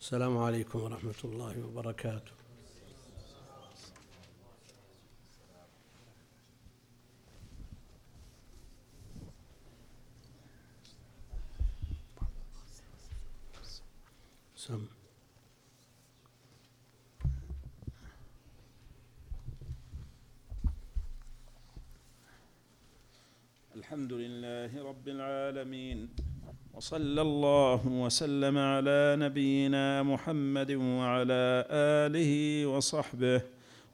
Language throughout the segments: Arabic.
السلام عليكم ورحمة الله وبركاته. سم. الحمد لله رب العالمين. وصلى الله وسلم على نبينا محمد وعلى آله وصحبه.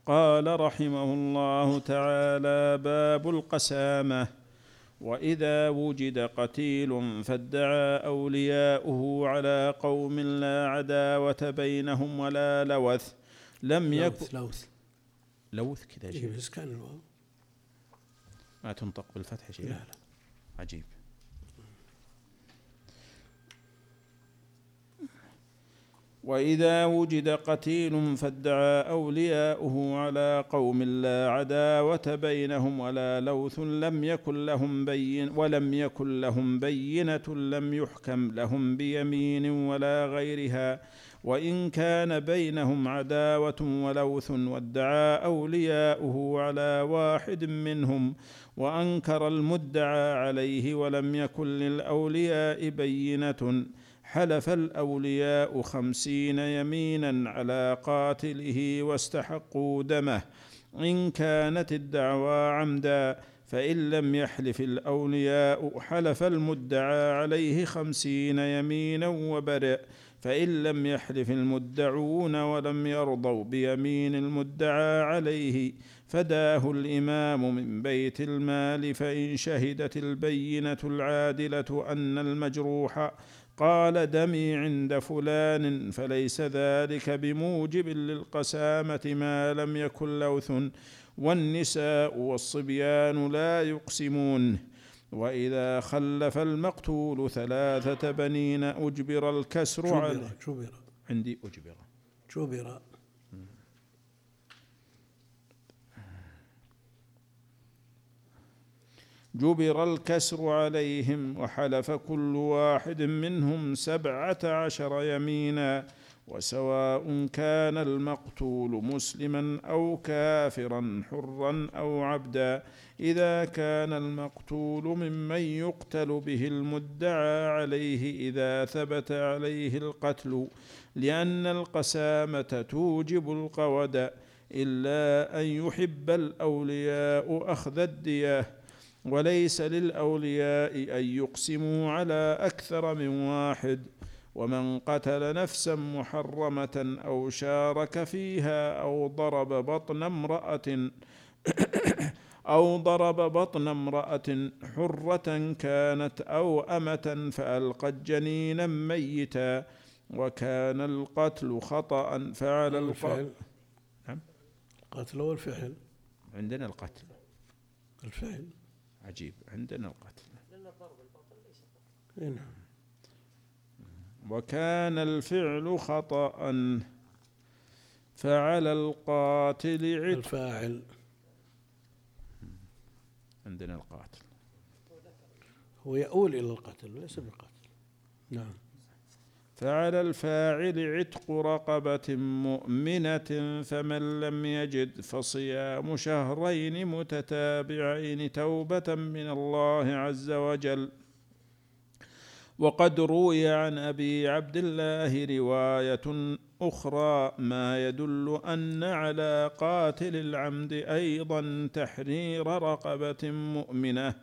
قال رحمه الله تعالى باب القسامة. وإذا وجد قتيل فادعى أولياؤه على قوم لا عداوة بينهم ولا لوث. لم يكن لوث. لوث لوث كذا إيه، شيء بس كان الواو. ما تنطق بالفتح شيء لا لا. عجيب. وإذا وجد قتيل فادعى أولياؤه على قوم لا عداوة بينهم ولا لوث لم يكن لهم بين ولم يكن لهم بينة لم يحكم لهم بيمين ولا غيرها. وإن كان بينهم عداوة ولوث وادعى أولياؤه على واحد منهم وأنكر المدعى عليه ولم يكن للأولياء بينة. حلف الأولياء خمسين يمينا على قاتله واستحقوا دمه. إن كانت الدعوى عمدا فإن لم يحلف الأولياء حلف المدعى عليه خمسين يمينا وبرئ فإن لم يحلف المدعون ولم يرضوا بيمين المدعى عليه فداه الإمام من بيت المال. فإن شهدت البينة العادلة أن المجروح قال دمي عند فلان فليس ذلك بموجب للقسامة ما لم يكن لوث والنساء والصبيان لا يقسمون. وإذا خلف المقتول ثلاثة بنين أجبر الكسر عليه. جبر جبر. عندي أجبر. جبر. جبر الكسر عليهم وحلف كل واحد منهم سبعة عشر يمينا وسواء كان المقتول مسلما أو كافرا حرا أو عبدا. إذا كان المقتول ممن يقتل به المدعى عليه إذا ثبت عليه القتل لأن القسامة توجب القود إلا أن يحب الأولياء أخذ الدياه وليس للأولياء أن يقسموا على أكثر من واحد ومن قتل نفسا محرمة أو شارك فيها أو ضرب بطن امرأة أو ضرب بطن امرأة حرة كانت أو أمة فالقت جنينا ميتا وكان القتل خطا فعلى القتل. نعم. القتل والفعل. عندنا القتل. الفعل. عجيب عندنا القتل. إيه نعم. وكان الفعل خطأ. فعلى القاتل عتق. الفاعل. عندنا القاتل. هو يؤول إلى القتل وليس بالقتل. نعم. فعلى الفاعل عتق رقبة مؤمنة فمن لم يجد فصيام شهرين متتابعين توبة من الله عز وجل. وقد روي عن أبي عبد الله رواية أخرى ما يدل أن على قاتل العمد أيضا تحرير رقبة مؤمنة.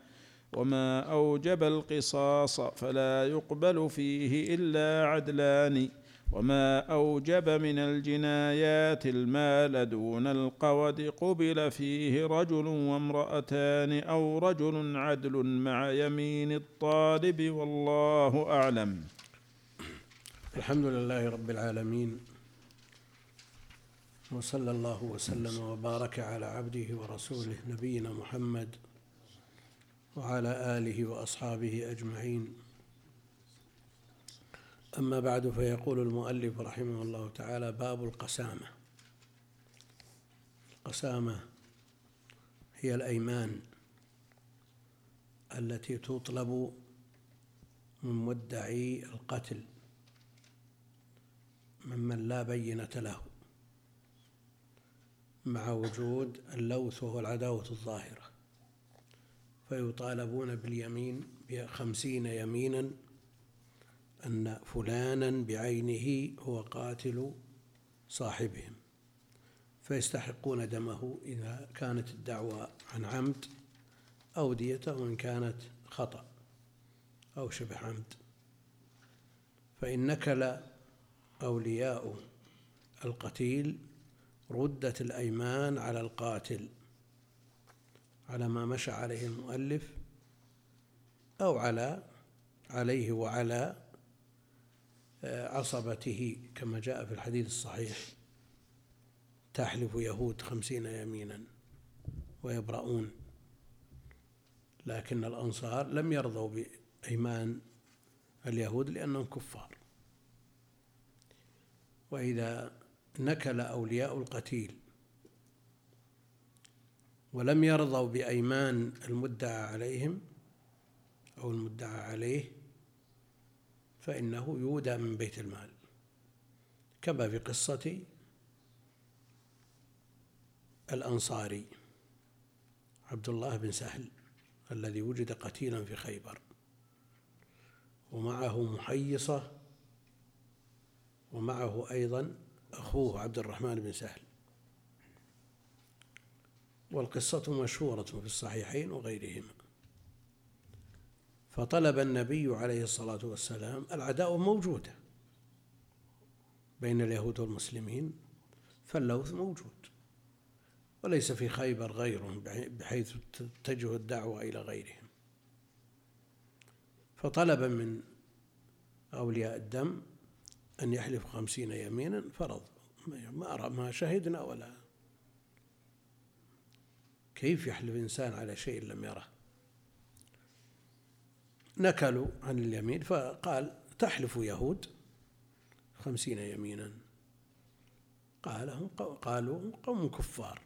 وما أوجب القصاص فلا يقبل فيه إلا عدلان وما أوجب من الجنايات المال دون القود قبل فيه رجل وامرأتان أو رجل عدل مع يمين الطالب والله أعلم. الحمد لله رب العالمين وصلى الله وسلم وبارك على عبده ورسوله نبينا محمد وعلى آله وأصحابه أجمعين. أما بعد فيقول المؤلف رحمه الله تعالى باب القسامة. القسامة هي الأيمان التي تطلب من مدعي القتل لا بينة له مع وجود اللوث وهو العداوة الظاهرة. فيطالبون باليمين بخمسين يمينا أن فلانا بعينه هو قاتل صاحبهم فيستحقون دمه إذا كانت الدعوة عن عمد أو ديته وإن كانت خطأ أو شبه عمد. فإن نكل أولياء القتيل ردت الأيمان على القاتل. على ما مشى عليه المؤلف أو على عليه وعلى آه، عصبته كما جاء في الحديث الصحيح. تحلف يهود خمسين يمينا ويبرؤون لكن الأنصار لم يرضوا بأيمان اليهود لأنهم كفار. وإذا نكل أولياء القتيل ولم يرضوا بأيمان المدعى عليهم أو المدعى عليه فإنه يودى من بيت المال. كما في قصة الأنصاري عبد الله بن سهل الذي وجد قتيلا في خيبر ومعه محيصة ومعه أيضا أخوه عبد الرحمن بن سهل. والقصة مشهورة في الصحيحين وغيرهما فطلب النبي عليه الصلاة والسلام العداوة موجودة بين اليهود والمسلمين فاللوث موجود. وليس في خيبر غيرهم بحيث تتجه الدعوة إلى غيرهم. فطلب من أولياء الدم أن يحلف خمسين يمينا فرض ما ما شهدنا ولا كيف يحلف إنسان على شيء لم يره؟ نكلوا عن اليمين فقال تحلف يهود خمسين يمينا؟ قال هم قالوا قوم كفار.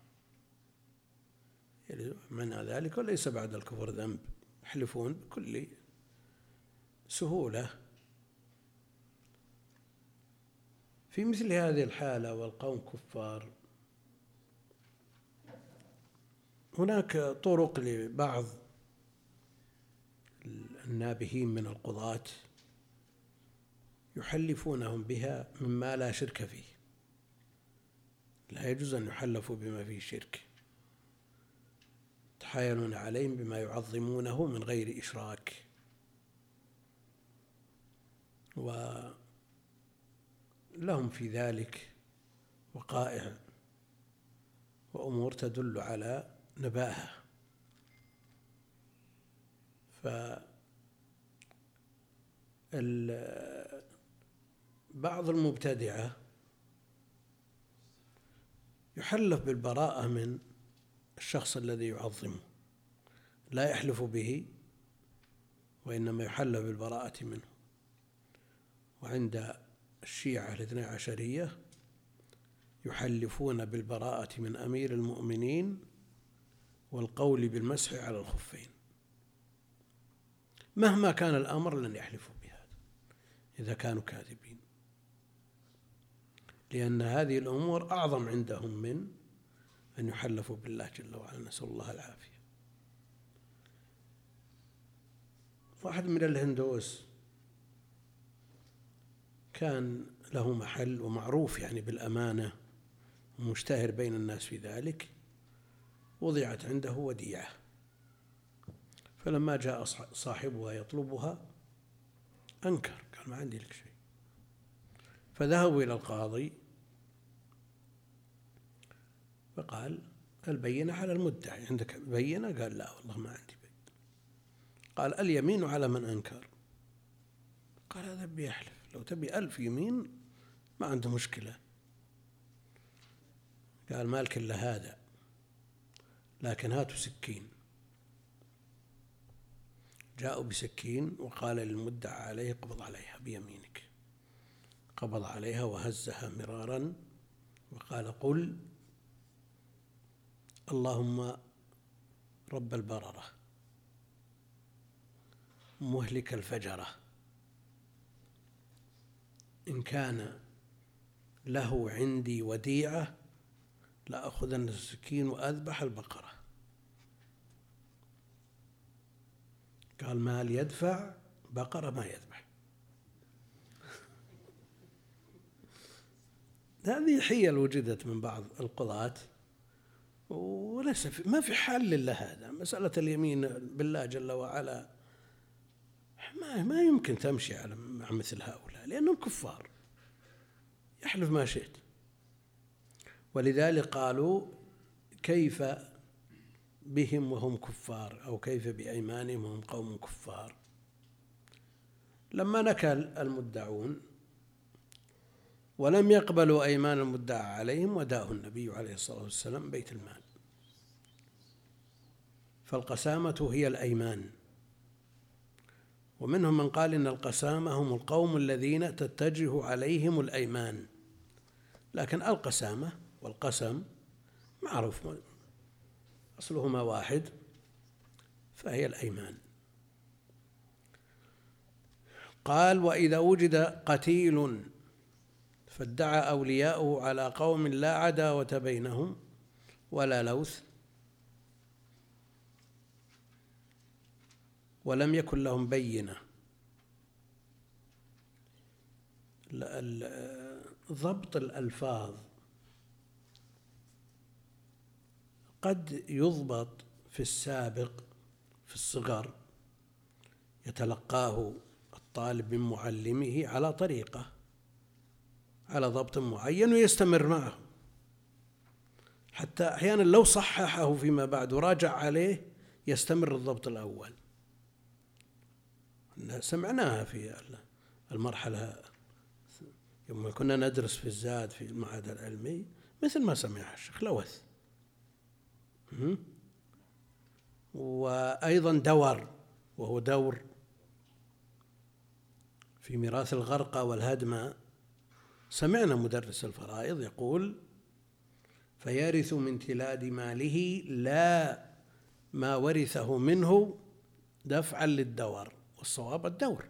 يعني معنى ذلك وليس بعد الكفر ذنب. يحلفون بكل سهولة. في مثل هذه الحالة والقوم كفار هناك طرق لبعض النابهين من القضاة يحلفونهم بها مما لا شرك فيه. لا يجوز أن يحلفوا بما فيه شرك. يتحايلون عليهم بما يعظمونه من غير إشراك. ولهم في ذلك وقائع وأمور تدل على نباهة ف بعض المبتدعة يحلف بالبراءة من الشخص الذي يعظمه لا يحلف به وإنما يحلف بالبراءة منه. وعند الشيعة الاثنى عشرية يحلفون بالبراءة من أمير المؤمنين والقول بالمسح على الخفين. مهما كان الأمر لن يحلفوا بهذا إذا كانوا كاذبين. لأن هذه الأمور أعظم عندهم من أن يحلفوا بالله جل وعلا. نسأل الله العافية. واحد من الهندوس كان له محل ومعروف يعني بالأمانة ومشتهر بين الناس في ذلك. وضعت عنده وديعة. فلما جاء صاحبها يطلبها أنكر قال ما عندي لك شيء. فذهبوا إلى القاضي فقال البينة على المدعي عندك بينة؟ قال لا والله ما عندي بينة قال اليمين على من أنكر؟ قال هذا بيحلف. لو تبي ألف يمين ما عنده مشكلة. قال مالك إلا هذا. لكن هاتوا سكين. جاءوا بسكين وقال للمدعى عليه قبض عليها بيمينك. قبض عليها وهزها مرارا وقال قل اللهم رب البررة مهلك الفجرة. إن كان له عندي وديعة لأخذن السكين وأذبح البقرة. قال مال يدفع؟ بقرة ما يذبح. هذه حيل وجدت من بعض القضاة وليس في ما في حل إلا هذا. مسألة اليمين بالله جل وعلا ما ما يمكن تمشي على مع مثل هؤلاء لأنهم كفار. يحلف ما شئت. ولذلك قالوا كيف بهم وهم كفار أو كيف بأيمانهم وهم قوم كفار. لما نكل المدعون ولم يقبلوا أيمان المدعى عليهم وداه النبي عليه الصلاة والسلام بيت المال. فالقسامة هي الأيمان. ومنهم من قال إن القسامة هم القوم الذين تتجه عليهم الأيمان. لكن القسامة والقسم معروف أصلهما واحد فهي الأيمان. قال وإذا وجد قتيل فادعى أولياؤه على قوم لا عداوة بينهم ولا لوث ولم يكن لهم بينة. ضبط الألفاظ قد يضبط في السابق في الصغر يتلقاه الطالب من معلمه على طريقة على ضبط معين ويستمر معه. حتى أحيانا لو صححه فيما بعد وراجع عليه يستمر الضبط الأول. سمعناها في المرحلة يوم كنا ندرس في الزاد في المعهد العلمي مثل ما سمعها الشيخ لوث. وأيضا دور وهو دور في ميراث الغرقى والهدمة. سمعنا مدرس الفرائض يقول فيرث من تلاد ماله لا ما ورثه منه دفعا للدور والصواب الدور.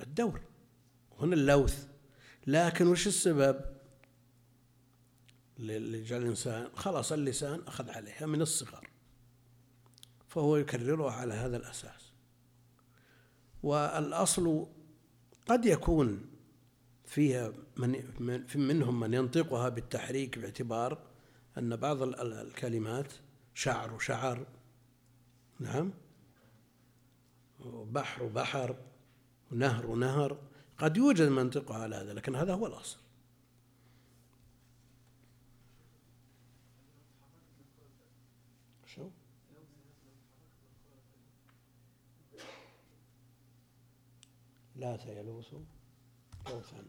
الدور. هنا اللوث. لكن وش السبب؟ لجعل الإنسان. خلاص اللسان أخذ عليها من الصغر فهو يكررها على هذا الأساس. والأصل قد يكون فيها من منهم من ينطقها بالتحريك باعتبار أن بعض الكلمات شعر وشعر نعم وبحر وبحر ونهر ونهر قد يوجد منطقها على هذا لكن هذا هو الأصل شو؟ لا يلوث لوثا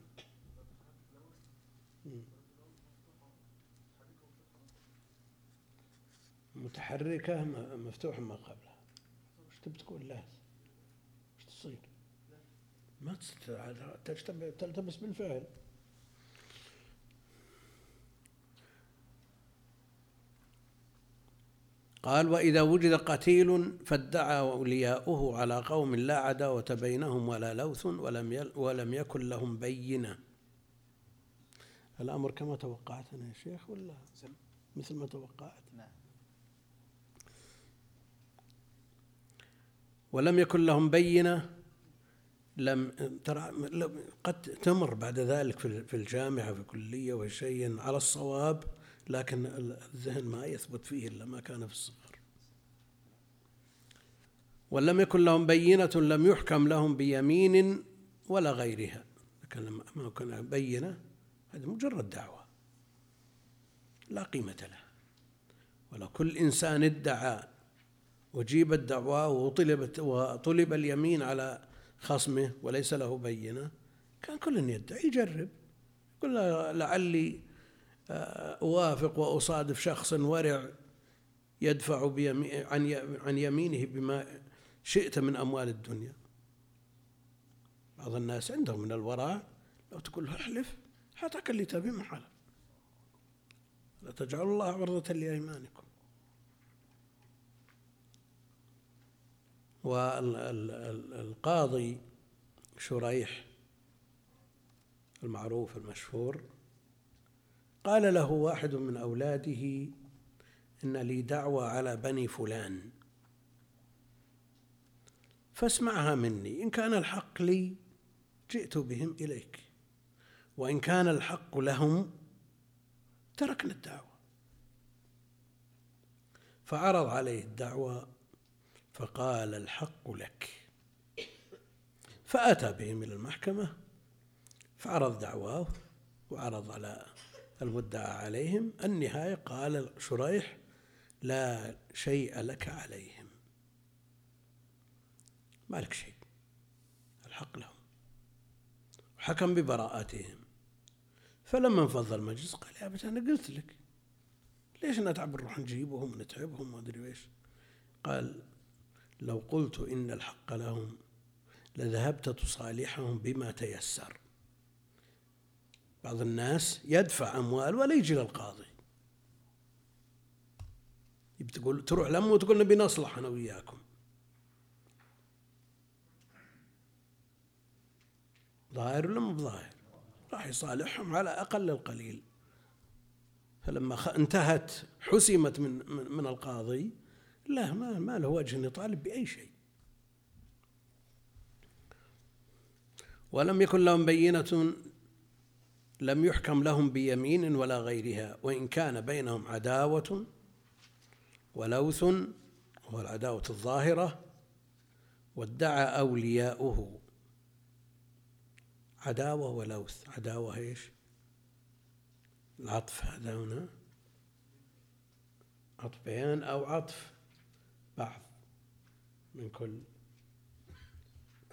متحركة مفتوح ما قبلها. وش تبي تقول لاث وش تصير؟ ما تلتبس بالفعل. قال وإذا وجد قتيل فادعى أولياؤه على قوم لا عداوة بينهم ولا لوث ولم ولم يكن لهم بينة. الأمر كما توقعت أنا يا شيخ ولا؟ مثل؟ ما توقعت. نعم. ولم يكن لهم بينة لم ترى قد تمر بعد ذلك في الجامعة في الكلية وشيء على الصواب. لكن الذهن ما يثبت فيه إلا ما كان في الصغر. ولم يكن لهم بينة لم يحكم لهم بيمين ولا غيرها. لكن ما كان بينة هذه مجرد دعوة. لا قيمة لها. ولو كل إنسان ادعى وجيبت دعواه وطلبت وطلب اليمين على خصمه وليس له بينة كان كل يدعي يجرب. يقول لعلي أوافق وأصادف شخص ورع يدفع عن عن يمينه بما شئت من أموال الدنيا. بعض الناس عندهم من الوراء لو تقول له احلف حتى اللي تبي حلف لا تجعلوا الله عرضة لأيمانكم. والقاضي شريح المعروف المشهور قال له واحد من أولاده إن لي دعوة على بني فلان. فاسمعها مني إن كان الحق لي جئت بهم إليك وإن كان الحق لهم تركنا الدعوة. فعرض عليه الدعوة فقال الحق لك. فأتى بهم إلى المحكمة فعرض دعواه وعرض على المدعى عليهم. النهاية قال شريح لا شيء لك عليهم. ما لك شيء؟ الحق لهم. وحكم ببراءتهم. فلما انفض المجلس قال يا بس أنا قلت لك. ليش نتعب نروح نجيبهم ونتعبهم؟ ما أدري إيش قال لو قلت إن الحق لهم لذهبت تصالحهم بما تيسر. بعض الناس يدفع أموال ولا يجي للقاضي. تقول تروح لأمه وتقول نبي نصلح أنا وياكم. ظاهر ولا مو ظاهر راح يصالحهم على أقل القليل. فلما انتهت حسمت من من القاضي لا ما ما له وجه يطالب بأي شيء. ولم يكن لهم بينة لم يحكم لهم بيمين ولا غيرها وإن كان بينهم عداوة ولوث هو العداوة الظاهرة وادعى أولياؤه. عداوة ولوث. عداوة إيش؟ العطف هذا هنا. عطف بيان أو عطف بعض من كل.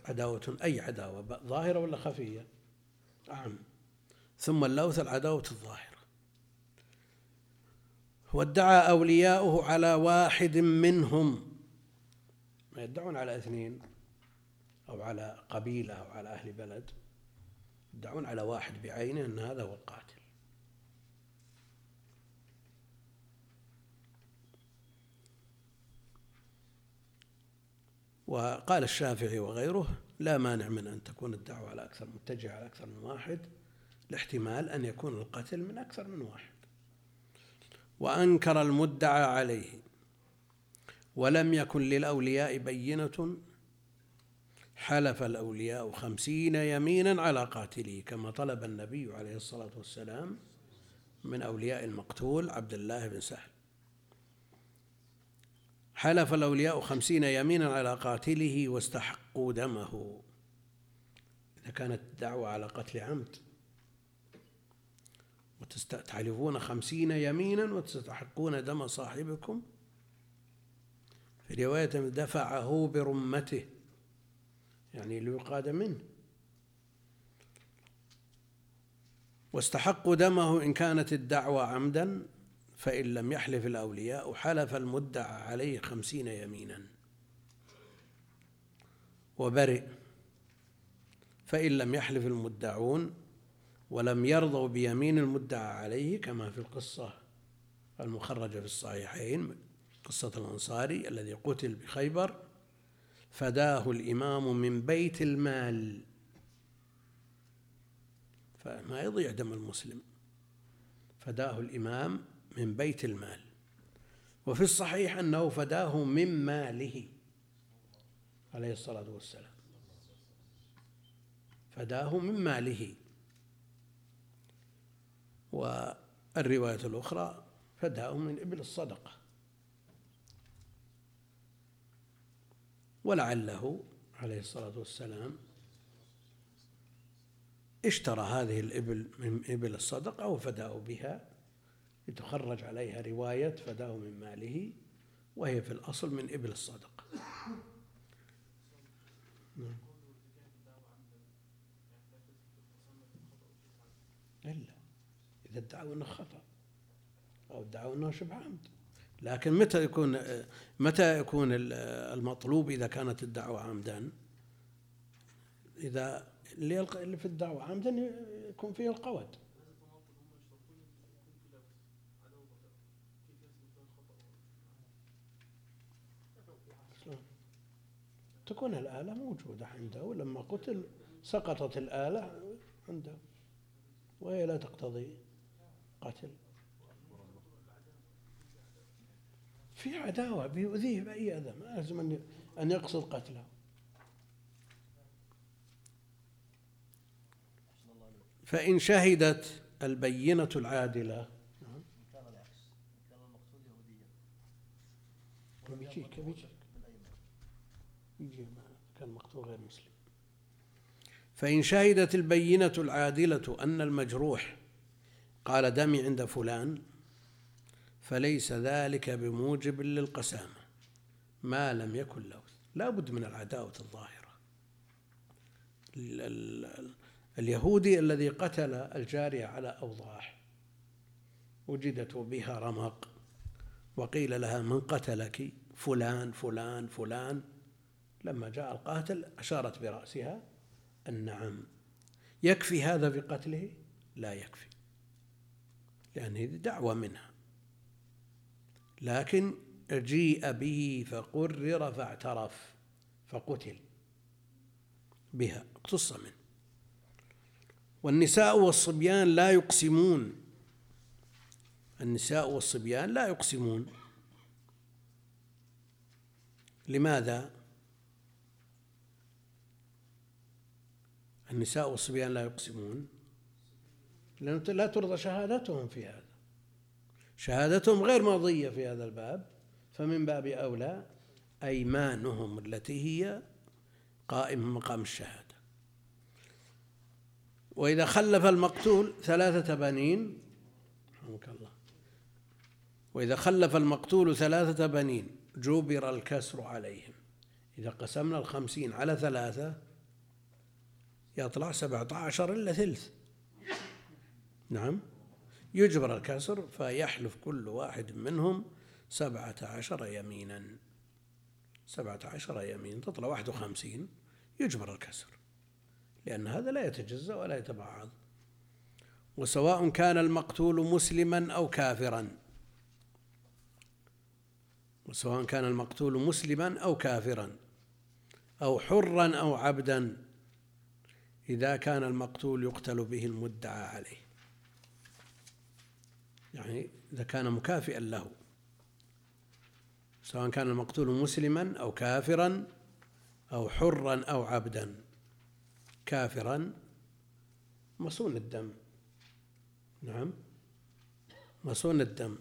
عداوة أي عداوة ظاهرة ولا خفية؟ نعم ثم اللوث العداوة الظاهرة. وادعى أولياؤه على واحد منهم. ما يدعون على اثنين أو على قبيلة أو على أهل بلد. يدعون على واحد بعينه أن هذا هو القاتل. وقال الشافعي وغيره لا مانع من أن تكون الدعوة على أكثر متجهة على أكثر من واحد. لاحتمال أن يكون القتل من أكثر من واحد. وأنكر المدعى عليه. ولم يكن للأولياء بينة. حلف الأولياء خمسين يمينا على قاتله كما طلب النبي عليه الصلاة والسلام من أولياء المقتول عبد الله بن سهل. حلف الأولياء خمسين يمينا على قاتله واستحقوا دمه. إذا كانت الدعوة على قتل عمد. وتحلفون خمسين يمينا وتستحقون دم صاحبكم. في رواية دفعه برمته يعني ليقاد منه. واستحقوا دمه إن كانت الدعوة عمدا فإن لم يحلف الأولياء حلف المدعى عليه خمسين يمينا. وبرئ فإن لم يحلف المدعون ولم يرضوا بيمين المدعى عليه كما في القصة المخرجة في الصحيحين قصة الأنصاري الذي قتل بخيبر فداه الإمام من بيت المال. فما يضيع دم المسلم. فداه الإمام من بيت المال. وفي الصحيح أنه فداه من ماله عليه الصلاة والسلام. فداه من ماله. والرواية الأخرى فداه من إبل الصدقة ولعله عليه الصلاة والسلام اشترى هذه الإبل من إبل الصدقة وفداه بها لتخرج عليها رواية فداه من ماله وهي في الأصل من إبل الصدقة نعم. إلا إذا ادعوا أنه خطأ. أو ادعوا أنه شبه عمد. لكن متى يكون متى يكون المطلوب إذا كانت الدعوة عمدا؟ إذا اللي في الدعوة عمدا يكون فيه القود تكون الآلة موجودة عنده ولما قتل سقطت الآلة عنده وهي لا تقتضي قتل. في عداوة بيؤذيه بأي أذى ما لازم أن يقصد قتله. فإن شهدت البينة العادلة بيجيك بيجيك يجي كان مقتول غير مسلم. فإن شهدت البينة العادلة أن المجروح قال دمي عند فلان فليس ذلك بموجب للقسامة. ما لم يكن له لا بد من العداوة الظاهرة. اليهودي الذي قتل الجارية على أوضاح وجدت بها رمق وقيل لها من قتلك؟ فلان فلان فلان. لما جاء القاتل أشارت برأسها النعم. يكفي هذا في قتله لا يكفي. لأن هذه دعوة منها. لكن جيء به فقرر فاعترف فقتل بها اقتص منه. والنساء والصبيان لا يقسمون. النساء والصبيان لا يقسمون. لماذا؟ النساء والصبيان لا يقسمون. لأن لا ترضى شهادتهم في هذا. شهادتهم غير مرضية في هذا الباب فمن باب أولى أيمانهم التي هي قائمة مقام الشهادة. وإذا خلف المقتول ثلاثة بنين رحمك الله. وإذا خلف المقتول ثلاثة بنين جبر الكسر عليهم. إذا قسمنا الخمسين على ثلاثة يطلع سبعة عشر إلا ثلث. نعم. يجبر الكسر فيحلف كل واحد منهم سبعة عشر يمينا. سبعة عشر يمين تطلع واحد وخمسين. يجبر الكسر. لأن هذا لا يتجزأ ولا يتبعض وسواء كان المقتول مسلما أو كافرا. وسواء كان المقتول مسلما أو كافرا. أو حرا أو عبدا. إذا كان المقتول يقتل به المدعى عليه. يعني إذا كان مكافئا له سواء كان المقتول مسلما أو كافرا أو حرا أو عبدا. كافرا مصون الدم. نعم مصون الدم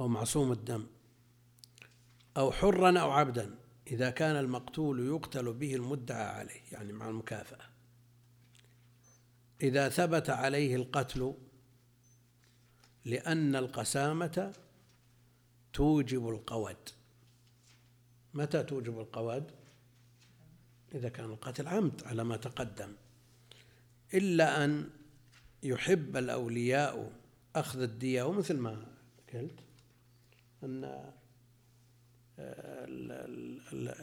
أو معصوم الدم أو حرا أو عبدا. إذا كان المقتول يقتل به المدعى عليه يعني مع المكافأة. إذا ثبت عليه القتل لأن القسامة توجب القود. متى توجب القود؟ إذا كان القتل عمد على ما تقدم. إلا أن يحب الأولياء أخذ الدية ومثل ما قلت أن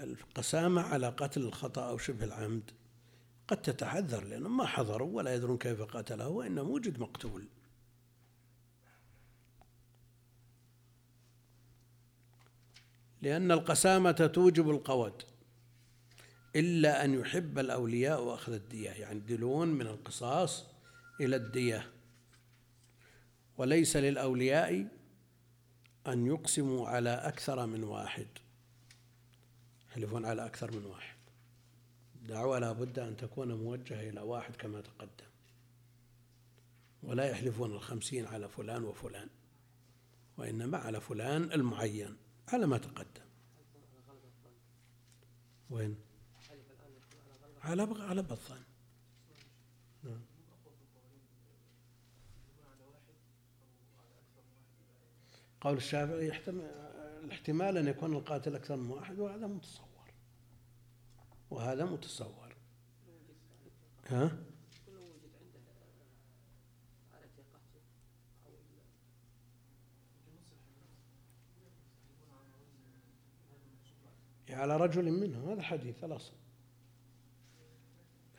القسامة على قتل الخطأ أو شبه العمد. قد تتعذر لأنهم ما حضروا ولا يدرون كيف قتله وإنما وجد مقتول. لأن القسامة توجب القود إلا أن يحب الأولياء أخذ الدية يعني يدلون من القصاص إلى الدية. وليس للأولياء أن يقسموا على أكثر من واحد. يحلفون على أكثر من واحد. دعوة لا بد أن تكون موجهة إلى واحد كما تقدم. ولا يحلفون الخمسين على فلان وفلان وإنما على فلان المعين على ما تقدم. وين؟ على على بطان نعم. قول الشافعي يحتمل الاحتمال أن يكون القاتل أكثر من واحد وهذا متصور وهذا متصور. ها؟ على رجل منهم هذا حديث الأصل.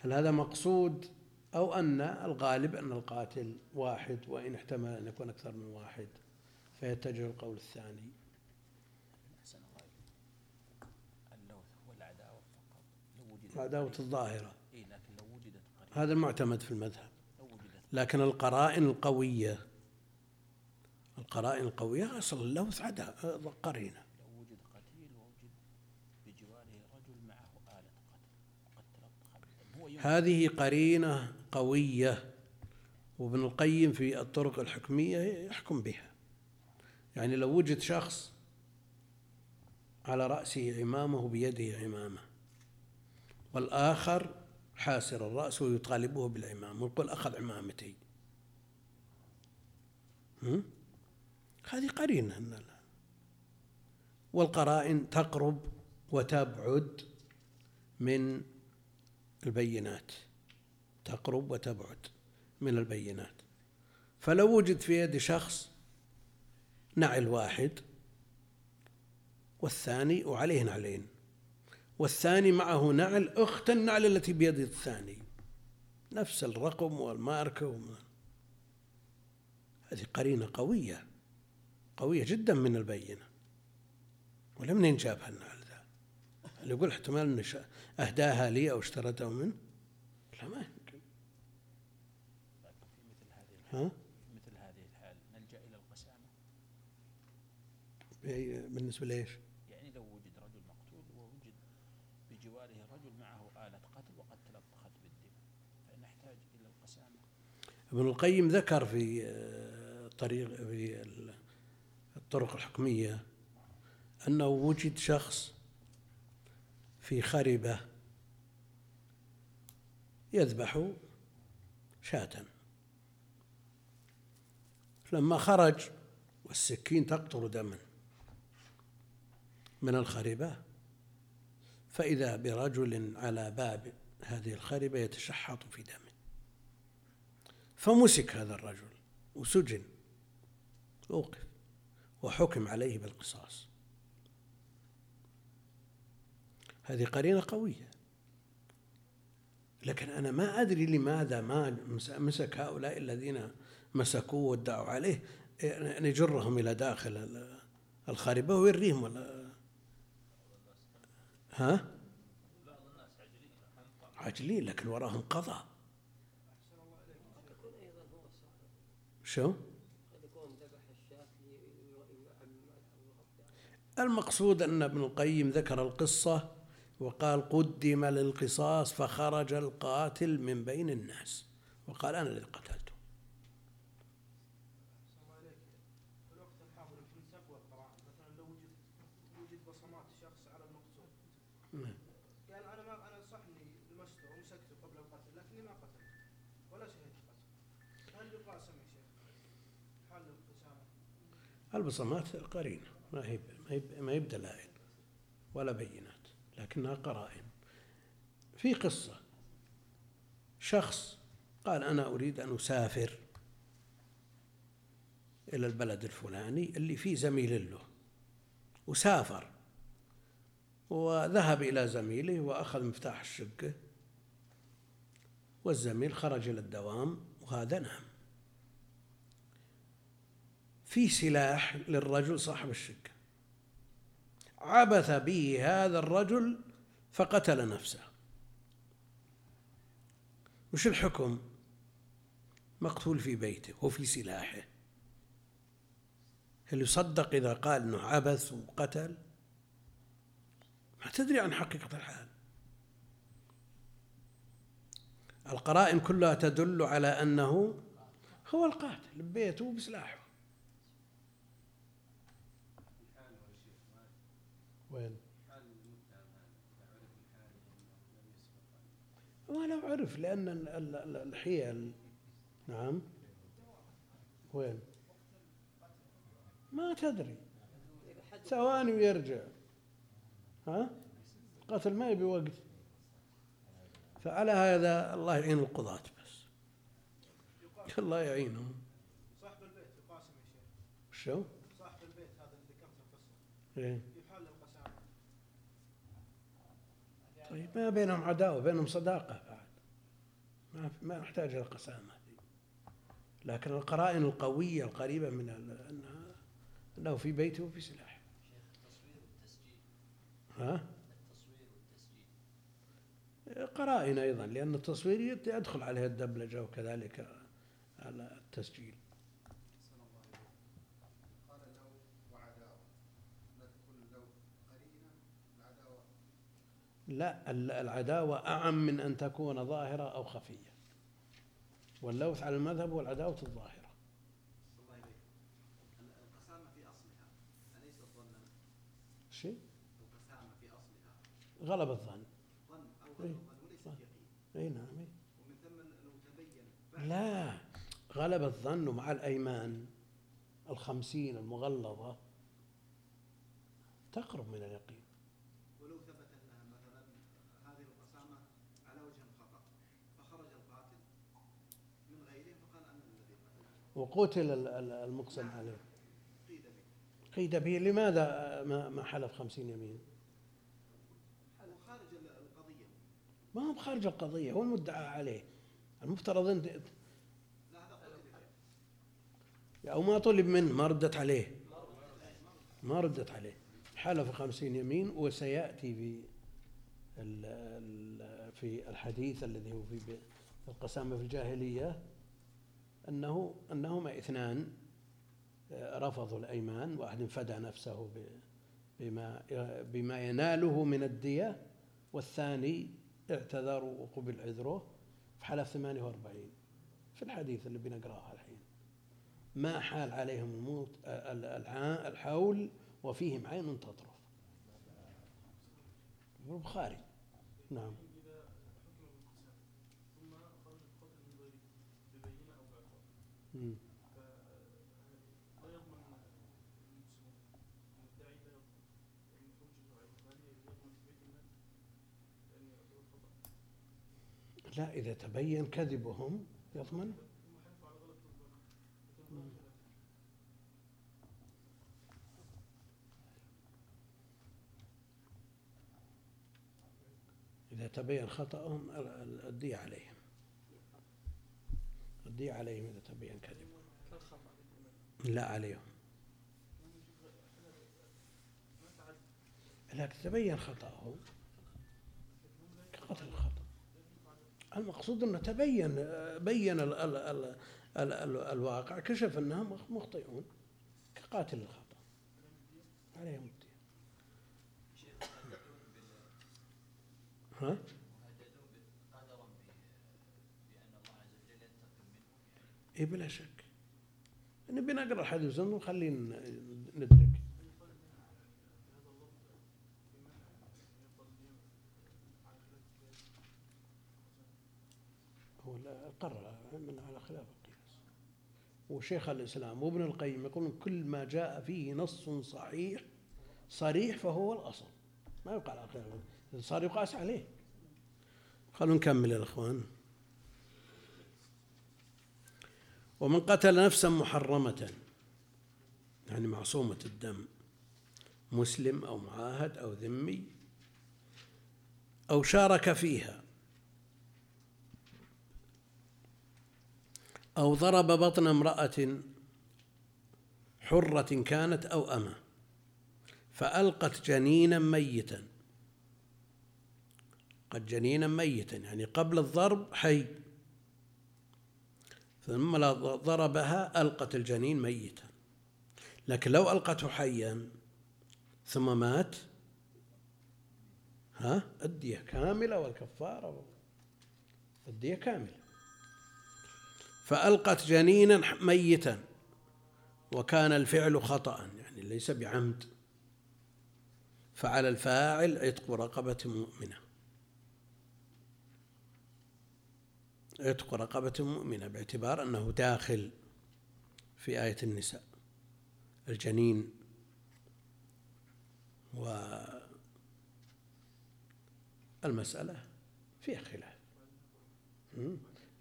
هل هذا مقصود أو أن الغالب أن القاتل واحد وإن احتمل أن يكون أكثر من واحد فيتجه القول الثاني؟ العداوة الظاهرة. هذا المعتمد في المذهب. لكن القرائن القوية القرائن القوية أصل اللوث عدا قرينة. هذه قرينة قوية وابن القيم في الطرق الحكمية يحكم بها. يعني لو وجد شخص على رأسه عمامة بيده عمامة والآخر حاسر الرأس ويطالبه بالعمامة ويقول أخذ عمامتي؟ هذه قرينة إن لا. والقرائن تقرب وتبعد من البينات تقرب وتبعد من البينات فلو وجد في يد شخص نعل واحد والثاني وعليه نعلين والثاني معه نعل أخت النعل التي بيد الثاني. نفس الرقم والماركة وما هذه قرينة قوية قوية جدا من البينة. ولا منين جابها النعل ذا. اللي يقول احتمال أن أهداها لي أو اشترته منه لا ما يمكن. ها؟ مثل هذه الحال نلجأ إلى القسامة. بأي- بالنسبة لإيش؟ يعني لو وجد رجل مقتول ووجد بجواره رجل معه آلة قتل وقد تلطخت بالدم فنحتاج إلى القسامة ابن القيم ذكر في آه، طريق في ال- الطرق الحكمية أنه وجد شخص في خربة يذبح شاة. لما خرج والسكين تقطر دما من الخربة فإذا برجل على باب هذه الخربة يتشحط في دمه. فمسك هذا الرجل وسجن. أوقف وحكم عليه بالقصاص. هذه قرينة قوية. لكن أنا ما أدري لماذا ما مس- مسك هؤلاء الذين مسكوه وادعوا عليه إيه، نجرهم إلى داخل ال- الخاربة ويريهم ولا ها؟ عاجلين لكن وراهم قضاء. شو؟ المقصود أن ابن القيم ذكر القصة وقال قدم للقصاص فخرج القاتل من بين الناس وقال أنا الذي قتلته الله عليك في الوقت الحاضر يمكن تقوى القرائن مثلا لو وجد وجد بصمات شخص على المقتول نعم. قال أنا ما أنا صح اني لمسته ومسكته قبل القتل لكني ما قتلته ولا شهدت قتل هل يقاسم يا شيخ؟ حال القسامه البصمات قرينة ما هي ما هي بدلائل ولا بينات لكنها قرائن. في قصة. شخص قال أنا أريد أن أسافر إلى البلد الفلاني اللي فيه زميل له. وسافر وذهب إلى زميله وأخذ مفتاح الشقة. والزميل خرج إلى الدوام وهذا نام. في سلاح للرجل صاحب الشقة. عبث به هذا الرجل فقتل نفسه. وش الحكم؟ مقتول في بيته وفي سلاحه. هل يصدق إذا قال أنه عبث وقتل؟ ما تدري عن حقيقة الحال. القرائن كلها تدل على أنه هو القاتل ببيته بسلاحه وين؟ ولو عرف لأن ال- ال- ال- الحيل نعم وين؟ ما تدري ثواني ويرجع ها؟ قتل ما يبي وقت فعلى هذا الله يعين القضاة بس الله يعينهم صاحب البيت يقاسم يا شيخ شو؟ صاحب البيت هذا اللي ذكرته القصة إيه؟ كيف حال القسامه؟ طيب ما بينهم عداوة بينهم صداقة بعد. ما ما نحتاج إلى القسامة لكن القرائن القوية القريبة من أنها أنه في بيته وفي سلاح. ها؟ قرائن أيضا لأن التصوير يدخل عليه الدبلجة وكذلك التسجيل أحسن الله إليك. قال لو وعداوة نذكر لو قرينة العداوة لا ال- العداوة أعم من أن تكون ظاهرة أو خفية واللوث على المذهب هو العداوة الظاهرة القسامة في أصلها شيء القسامة في أصلها غلب الظن ظن أو إيه. ظن وليست ظن. يقين أي نعم. ومن ثم لو تبين لا غلب الظن مع الأيمان الخمسين المغلظة تقرب من اليقين ولو ثبت أنها مثلا هذه القسامة على وجه خطأ فخرج القاتل من غيره فقال أنا الذي قتلته وقتل ال- ال- المقسم عليه. قيد به. لماذا ما حلف خمسين يمين؟ وخارج ال- القضية ما هو خارج القضية هو المدعى عليه. المفترض أن أو ما طلب منه ما ردت عليه. ما ردت عليه. حلف خمسين يمين وسيأتي في في الحديث الذي هو في القسامة في الجاهلية. أنه أنهما اثنان آه، رفضوا الأيمان واحد فدى نفسه بما بما يناله من الدية والثاني اعتذر وقبل عذره فحلف 48 في الحديث اللي بنقراه الحين. ما حال عليهم الموت ال- الع- الحول وفيهم عين تطرف. البخاري نعم إذا حكم بالقسام ثم خرج القتل من غيره ببينة أو بعقاب مم. فلا يضمن المسلمون المدعي لا يضمن لأن حجته عليه هل يضمن في بيت المال لأن يعتبر خطأ لا إذا تبين كذبهم يضمن؟ إذا تبين خطأهم ال- ال- الدية عليهم. الدية عليهم إذا تبين كذبهم لا عليهم. لكن تبين خطأه كقتل الخطأ. المقصود أنه تبين بين ال ال ال ال ال الواقع كشف أنهم مخطئون كقاتل الخطأ. عليهم الدية ها؟ مهددون قدرا بأن الله عز وجل ينتقم منهم يعني اي بلا شك. نبي نقرأ الحديث ونخلينا ندرك. هو قرر من على خلاف القياس. وشيخ الإسلام وابن القيم يقولون كل ما جاء فيه نص صحيح صريح فهو الأصل. ما يقال على خلاف. صار يقاس عليه. خلونا نكمل يا إخوان. ومن قتل نفسا محرمة. يعني معصومة الدم. مسلم أو معاهد أو ذمي. أو شارك فيها. أو ضرب بطن امرأة حرة كانت أو أمة. فألقت جنينا ميتا. قد جنينا ميتا. يعني قبل الضرب حي. ثم ضربها ألقت الجنين ميتا. لكن لو ألقته حيا ثم مات ها الدية كاملة والكفارة الدية كاملة. فألقت جنينا ميتا وكان الفعل خطأ يعني ليس بعمد. فعلى الفاعل عتق رقبة مؤمنة. عتق رقبة مؤمنة باعتبار أنه داخل في آية النساء الجنين والمسألة فيها خلاف.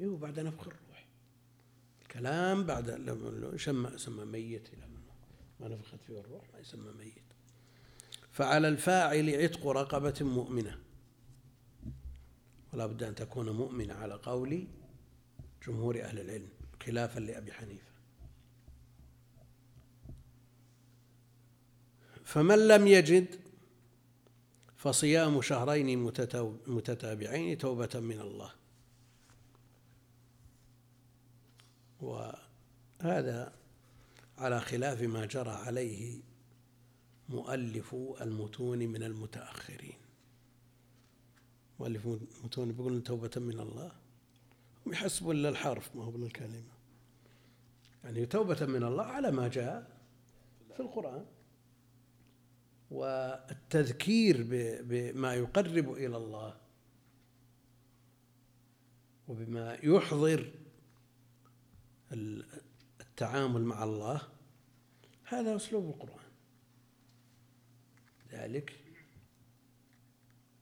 إيه بعد نفخ الروح. الكلام بعد لما سمى سمى ميت إلى ما نفخت. فيه الروح ما يسمى ميت. فعلى الفاعل عتق رقبة مؤمنة. ولا بد أن تكون مؤمنة على قول جمهور أهل العلم خلافا لأبي حنيفة. فمن لم يجد فصيام شهرين متتابعين توبة من الله. وهذا على خلاف ما جرى عليه مؤلف المتون من المتأخرين. مؤلف المتون بيقولون توبة من الله. هم يحسبون إلا الحرف ما هو بالكلمة يعني توبة من الله على ما جاء في القرآن. والتذكير بما يقرب إلى الله. وبما يحضر ال- التعامل مع الله. هذا أسلوب القرآن. ذلك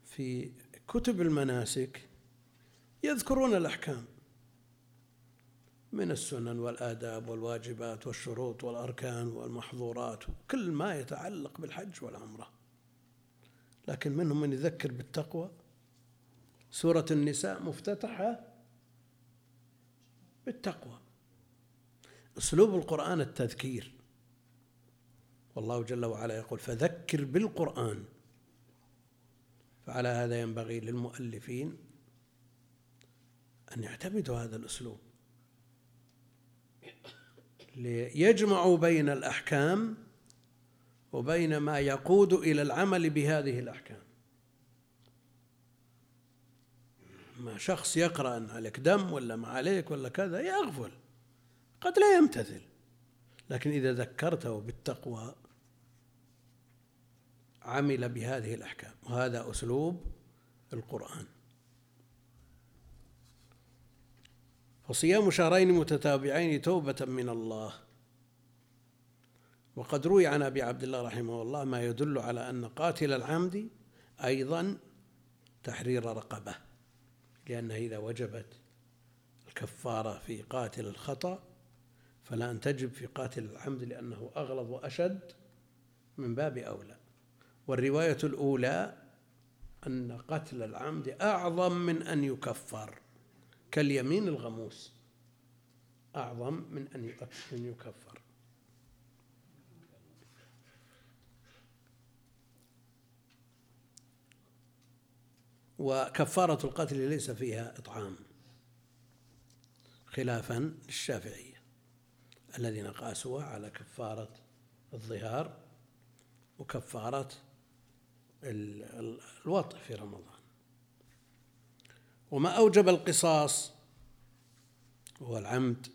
في كتب المناسك يذكرون الأحكام من السنن والآداب والواجبات والشروط والأركان والمحظورات كل ما يتعلق بالحج والعمرة. لكن منهم من يذكر بالتقوى. سورة النساء مفتتحة بالتقوى. أسلوب القرآن التذكير. والله جل وعلا يقول فذكر بالقرآن. فعلى هذا ينبغي للمؤلفين أن يعتمدوا هذا الأسلوب. ليجمعوا بين الأحكام وبين ما يقود إلى العمل بهذه الأحكام. ما شخص يقرأ أن عليك دم ولا ما عليك ولا كذا يغفل. قد لا يمتثل. لكن إذا ذكرته بالتقوى عمل بهذه الأحكام. وهذا أسلوب القرآن. فصيام شهرين متتابعين توبة من الله. وقد روي عن أبي عبد الله رحمه الله ما يدل على أن قاتل العمد أيضا تحرير رقبة. لأنه إذا وجبت الكفارة في قاتل الخطأ فلا أن تجب في قاتل العمد لأنه أغلظ وأشد من باب أولى. والرواية الأولى أن قتل العمد أعظم من أن يكفر كاليمين الغموس. أعظم من أن يكفر. وكفارة القتل ليس فيها إطعام خلافا للشافعية الذين قاسوها على كفارة الظهار وكفارة الوطء في رمضان. وما أوجب القصاص هو العمد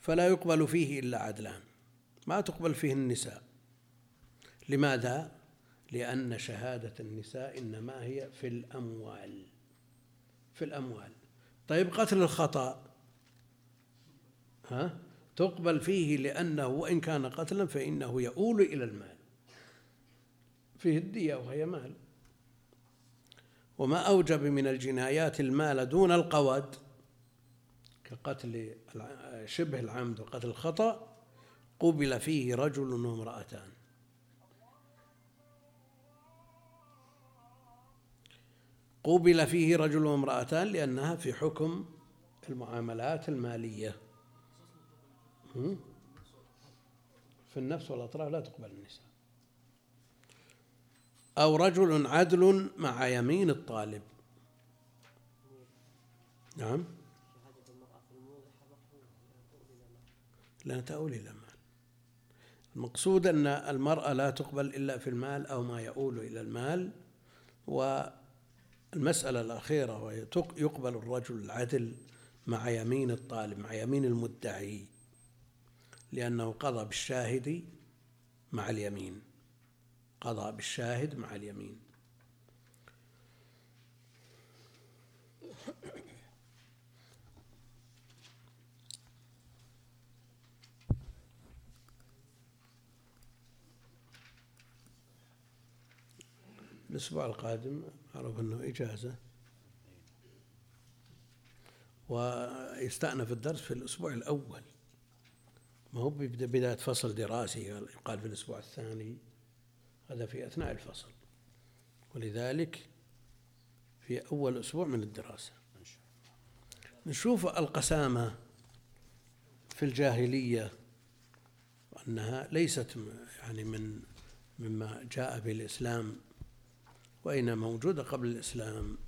فلا يقبل فيه إلا عدلان. ما تقبل فيه النساء. لماذا؟ لأن شهادة النساء إنما هي في الأموال. في الأموال. طيب قتل الخطأ. ها؟ تقبل فيه لأنه وإن كان قتلا فإنه يؤول إلى المال. فيه الدية وهي مال. وما أوجب من الجنايات المال دون القود كقتل شبه العمد وقتل الخطأ قبل فيه رجل وامرأتان. قبل فيه رجل وامرأتان لأنها في حكم المعاملات المالية؟ في النفس والأطراف لا تقبل النساء. أو رجل عدل مع يمين الطالب. نعم. لا تؤول إلى مال المقصود أن المرأة لا تقبل إلا في المال أو ما يؤول إلى المال والمسألة الأخيرة وهي يقبل الرجل العدل مع يمين الطالب مع يمين المدعي لأنه قضى بالشاهد مع اليمين. قضى بالشاهد مع اليمين. الأسبوع القادم أعرف أنه إجازة. ويستأنف الدرس في الأسبوع الأول. ما هو بداية فصل دراسي يقال في الأسبوع الثاني. هذا في أثناء الفصل. ولذلك في أول أسبوع من الدراسة. نشوف القسامة في الجاهلية أنها ليست يعني من مما جاء به الإسلام وإنما موجودة قبل الإسلام.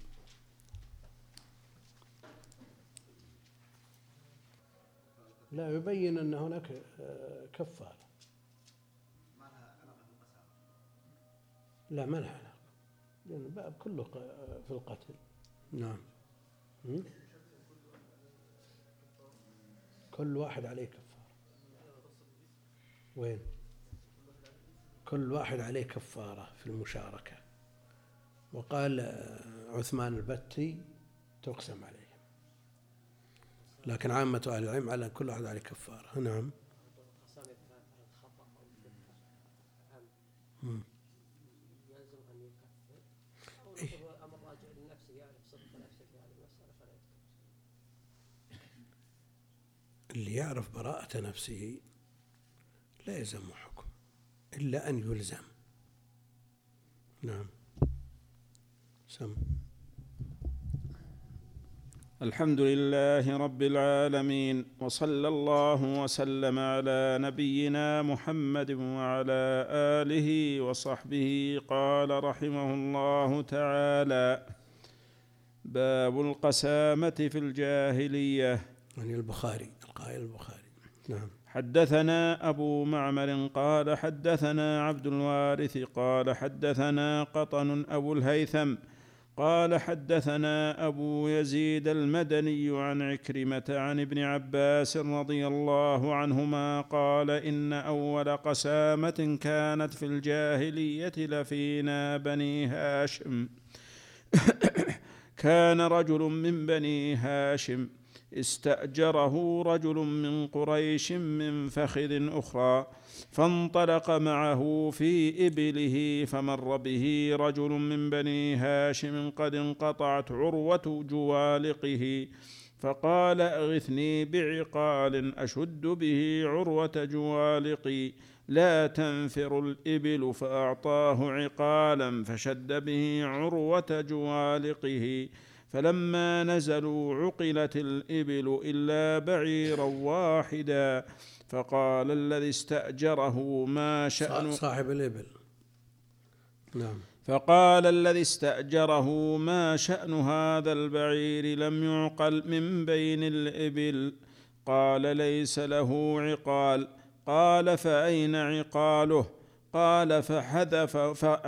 لا يبين أن هناك آه، كفارة ما لها علاقه بالقسامه لا ما لها علاقة. لأن الباب كله في القتل. نعم؟ كل واحد عليه كفارة. وين؟ كل واحد عليه كفارة في المشاركة. وقال آه، عثمان البتي تقسم عليه لكن عامة أهل العلم على كل واحد عليه كفارة. نعم. القسام إذا كان على الخطأ أو الدقة هل مم. يلزم أن يكفر؟ أو إيه. نقول هو أمر راجع لنفسه يعرف صدق نفسه في هذه المسألة فلا يكفر اللي يعرف براءة نفسه لا يلزم حكم إلا أن يلزم. نعم. سم. الحمد لله رب العالمين وصلى الله وسلم على نبينا محمد وعلى آله وصحبه. قال رحمه الله تعالى باب القسامة في الجاهلية. يعني البخاري. القائل البخاري. نعم. حدثنا أبو معمر قال حدثنا عبد الوارث قال حدثنا قطن أبو الهيثم قال حدثنا أبو يزيد المدني عن عكرمة عن ابن عباس رضي الله عنهما قال إن أول قسامة كانت في الجاهلية لفينا بني هاشم. كان رجل من بني هاشم. استأجره رجل من قريش من فخذ أخرى فانطلق معه في إبله فمر به رجل من بني هاشم قد انقطعت عروة جوالقه فقال أغثني بعقال أشد به عروة جوالقي لا تنفر الإبل فأعطاه عقالا فشد به عروة جوالقه فلما نزلوا عقلت الإبل إلا بعيرا واحدا فقال الذي استأجره ما شأن صاحب الإبل. نعم. فقال الذي استأجره ما شأن هذا البعير لم يعقل من بين الإبل؟ قال ليس له عقال. قال فأين عقاله؟ قال فحذف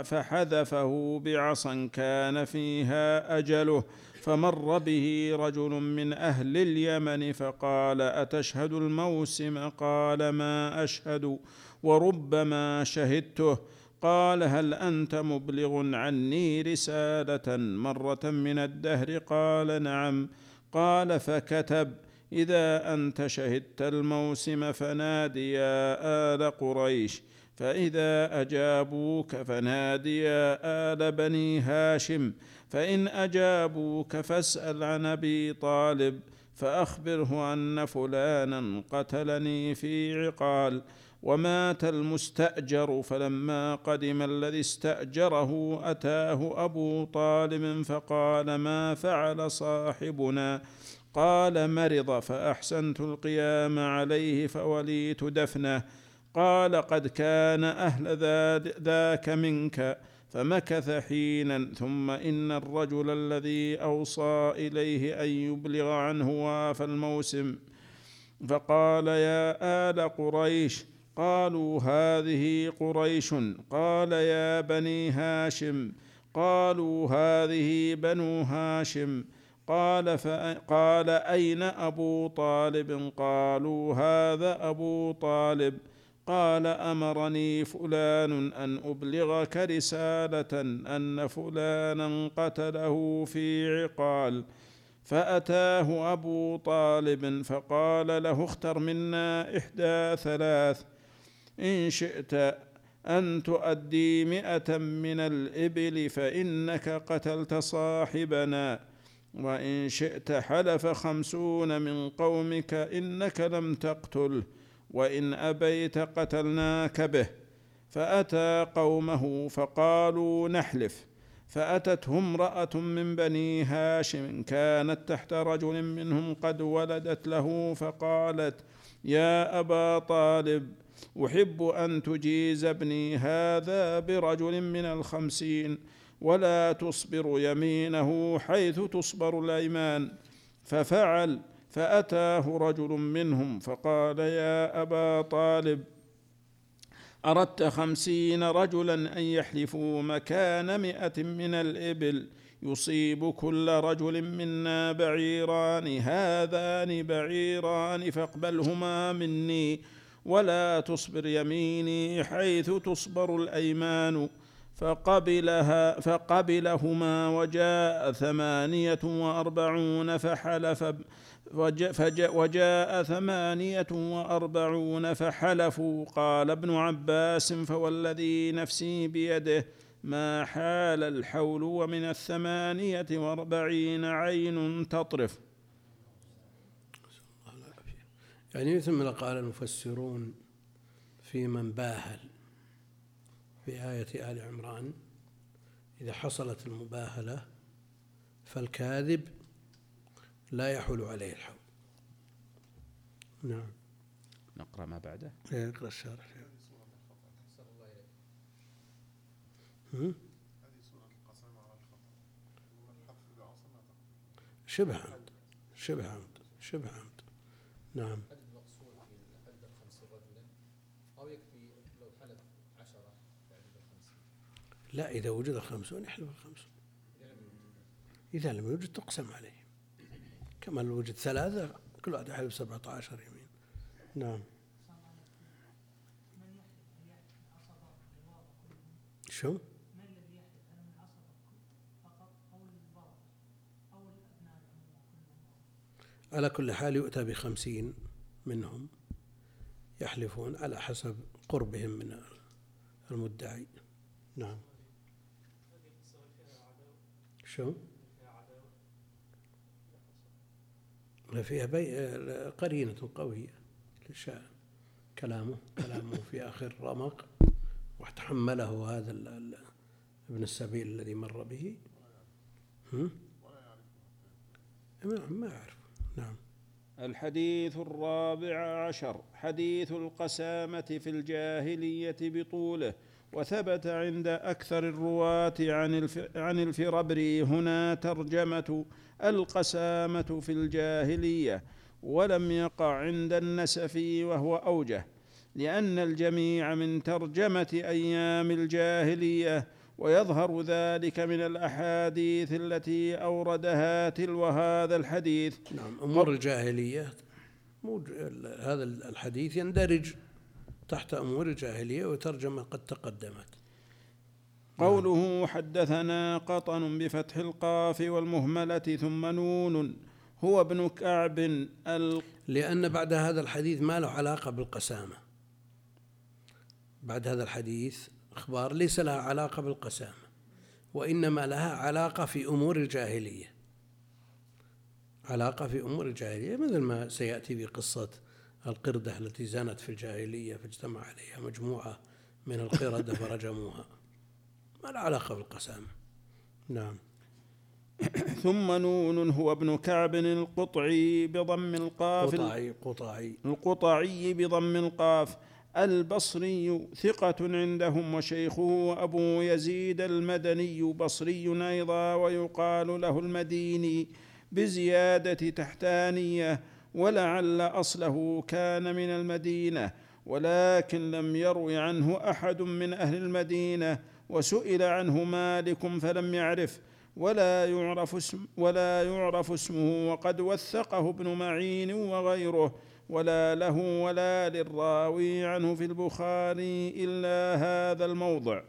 فحذفه بعصا كان فيها أجله. فمر به رجل من أهل اليمن فقال أتشهد الموسم؟ قال ما أشهد. وربما شهدته. قال هل أنت مبلغ عني رسالة مرة من الدهر? قال نعم. قال فكتب. إذا أنت شهدت الموسم فنادي يا آل قريش. فإذا أجابوك فنادي يا آل بني هاشم. فإن أجابوك فاسأل عن أبي طالب فأخبره أن فلانا قتلني في عقال ومات المستأجر فلما قدم الذي استأجره أتاه أبو طالب فقال ما فعل صاحبنا؟ قال مرض فأحسنت القيام عليه فوليت دفنه. قال قد كان أهل ذاك منك. فمكث حينا ثم إن الرجل الذي أوصى إليه أن يبلغ عنه واف الموسم. فقال يا آل قريش قالوا هذه قريش. قال يا بني هاشم قالوا هذه بنو هاشم. قال قال أين أبو طالب؟ قالوا هذا أبو طالب. قال أمرني فلان أن أبلغك رسالة أن فلانا قتله في عقال فأتاه أبو طالب فقال له اختر منا إحدى ثلاث إن شئت أن تؤدي مائه من الإبل فإنك قتلت صاحبنا وإن شئت حلف خمسون من قومك إنك لم تقتله وإن أبيت قتلناك به. فأتى قومه فقالوا نحلف. فاتته امراه من بني هاشم كانت تحت رجل منهم قد ولدت له فقالت يا أبا طالب أحب أن تجيز ابني هذا برجل من الخمسين ولا تصبر يمينه حيث تصبر الأيمان. ففعل فأتاه رجل منهم فقال يا أبا طالب أردت خمسين رجلا أن يحلفوا مكان مائه من الإبل يصيب كل رجل منا بعيران هذان بعيران فاقبلهما مني ولا تصبر يميني حيث تصبر الأيمان. فقبلها فقبلهما وجاء ثمانية وأربعون فحلف وجاء ثمانية وأربعون فحلفوا. قال ابن عباس فوالذي نفسي بيده ما حال الحول ومن الثمانية وأربعين عين تطرف. يعني مثل ما قال المفسرون في من باهل في آية آل عمران إذا حصلت المباهلة فالكاذب لا يحول عليه الحول. نعم. نقرأ ما بعده. يقرأ الشارح هم؟ شبه عمد شبه عمد شبه عمد نعم. الخمسين لا إذا وجد الخمسون يحلف الخمسون إذا لم يوجد تقسم عليه. كما لو ثلاثة كل واحد يحلف سبعة عشر يمين نعم شو؟ على كل حال يؤتى بخمسين منهم يحلفون على حسب قربهم من المدعي نعم شو؟ لا فيها. قرينة قوية للشاعر كلامه كلامه في آخر رمق وتحمله هذا. ابن السبيل الذي مر به هم؟ ما ما أعرف نعم الحديث الرابع عشر حديث القسامة في الجاهلية بطوله وثبت عند أكثر الرواة عن عن الفربري هنا ترجمة القسامة في الجاهلية ولم يقع عند النسفي وهو أوجه لأن الجميع من ترجمة أيام الجاهلية ويظهر ذلك من الأحاديث التي أوردها تلو هذا الحديث. نعم أمور الجاهلية هذا الحديث يندرج تحت أمور الجاهلية وترجمة قد تقدمت. قوله حدثنا قطن بفتح القاف والمهملة ثم نون هو ابن كعب ال. لأن بعد هذا الحديث ما له علاقة بالقسامة. بعد هذا الحديث أخبار ليس لها علاقة بالقسامة وإنما لها علاقة في أمور الجاهلية. علاقة في أمور الجاهلية مثل ما سيأتي في قصة القردة التي زانت في الجاهلية فاجتمع عليها مجموعة من القردة فرجموها. ما لها علاقة بالقسامة نعم. ثم نون هو ابن كعب القطعي بضم القاف قطعي قطعي. القطعي بضم القاف. البصري ثقة عندهم وشيخه أبو يزيد المدني بصري أيضا ويقال له المديني بزيادة تحتانية. ولعل أصله كان من المدينة ولكن لم يروي عنه أحد من أهل المدينة وسئل عنه مالك فلم يعرف ولا يعرف اسم ولا يعرف اسمه وقد وثقه ابن معين وغيره ولا له ولا للراوي عنه في البخاري إلا هذا الموضع.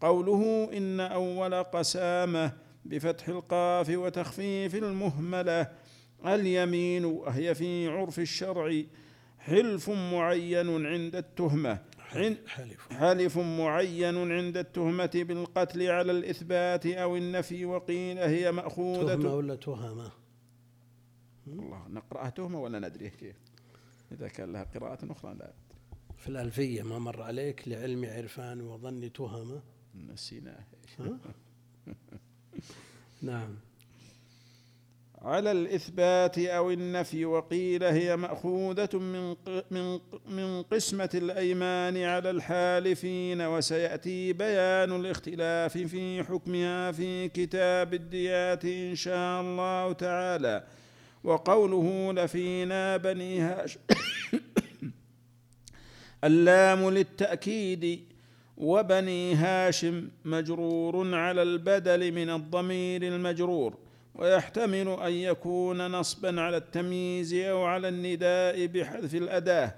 قوله إن أول قسامة بفتح القاف وتخفيف المهملة اليمين وهي في عرف الشرع حلف معين عند التهمة. حلف حلف. معين عند التهمة بالقتل على الإثبات أو النفي وقيل هي مأخوذة. تهمة ولا تهمة؟ الله نقرأها تهمة ولا ندري؟ كيف إذا كان لها قراءة أخرى لا. في الألفية ما مر عليك لعلم عرفان وظن تهمة؟ نسيناه؟ نعم. على الإثبات أو النفي وقيل هي مأخوذة من من من قسمة الأيمان على الحالفين وسيأتي بيان الاختلاف في حكمها في كتاب الديات إن شاء الله تعالى. وقوله لفينا بني هاشم اللام للتأكيد وبني هاشم مجرور على البدل من الضمير المجرور. ويحتمل أن يكون نصبا على التمييز أو على النداء بحذف الأداة.